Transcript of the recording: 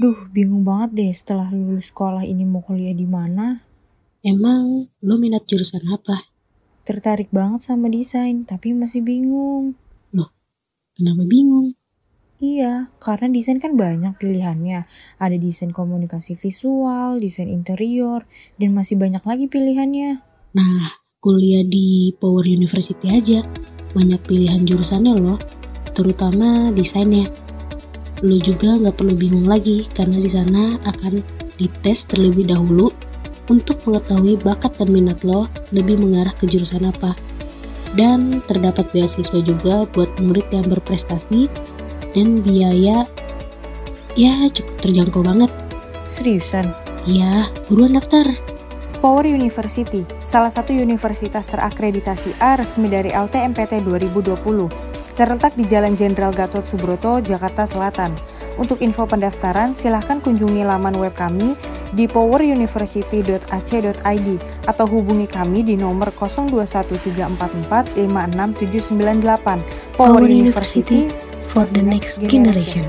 Duh, bingung banget deh setelah lulus sekolah ini mau kuliah di mana. Emang lo minat jurusan apa? Tertarik banget sama desain, tapi masih bingung. Loh, kenapa bingung? Iya, karena desain kan banyak pilihannya. Ada desain komunikasi visual, desain interior, dan masih banyak lagi pilihannya. Nah, kuliah di Power University aja. Banyak pilihan jurusannya loh, terutama desainnya. Lo juga nggak perlu bingung lagi karena di sana akan dites terlebih dahulu untuk mengetahui bakat dan minat lo lebih mengarah ke jurusan apa. Dan terdapat beasiswa juga buat murid yang berprestasi dan biaya ya cukup terjangkau banget. Seriusan? Ya, buruan daftar. Power University, salah satu universitas terakreditasi A resmi dari LTMPT 2020, terletak di Jalan Jenderal Gatot Subroto, Jakarta Selatan. Untuk info pendaftaran, silahkan kunjungi laman web kami di poweruniversity.ac.id atau hubungi kami di nomor 021344 56798. Power University for the next generation.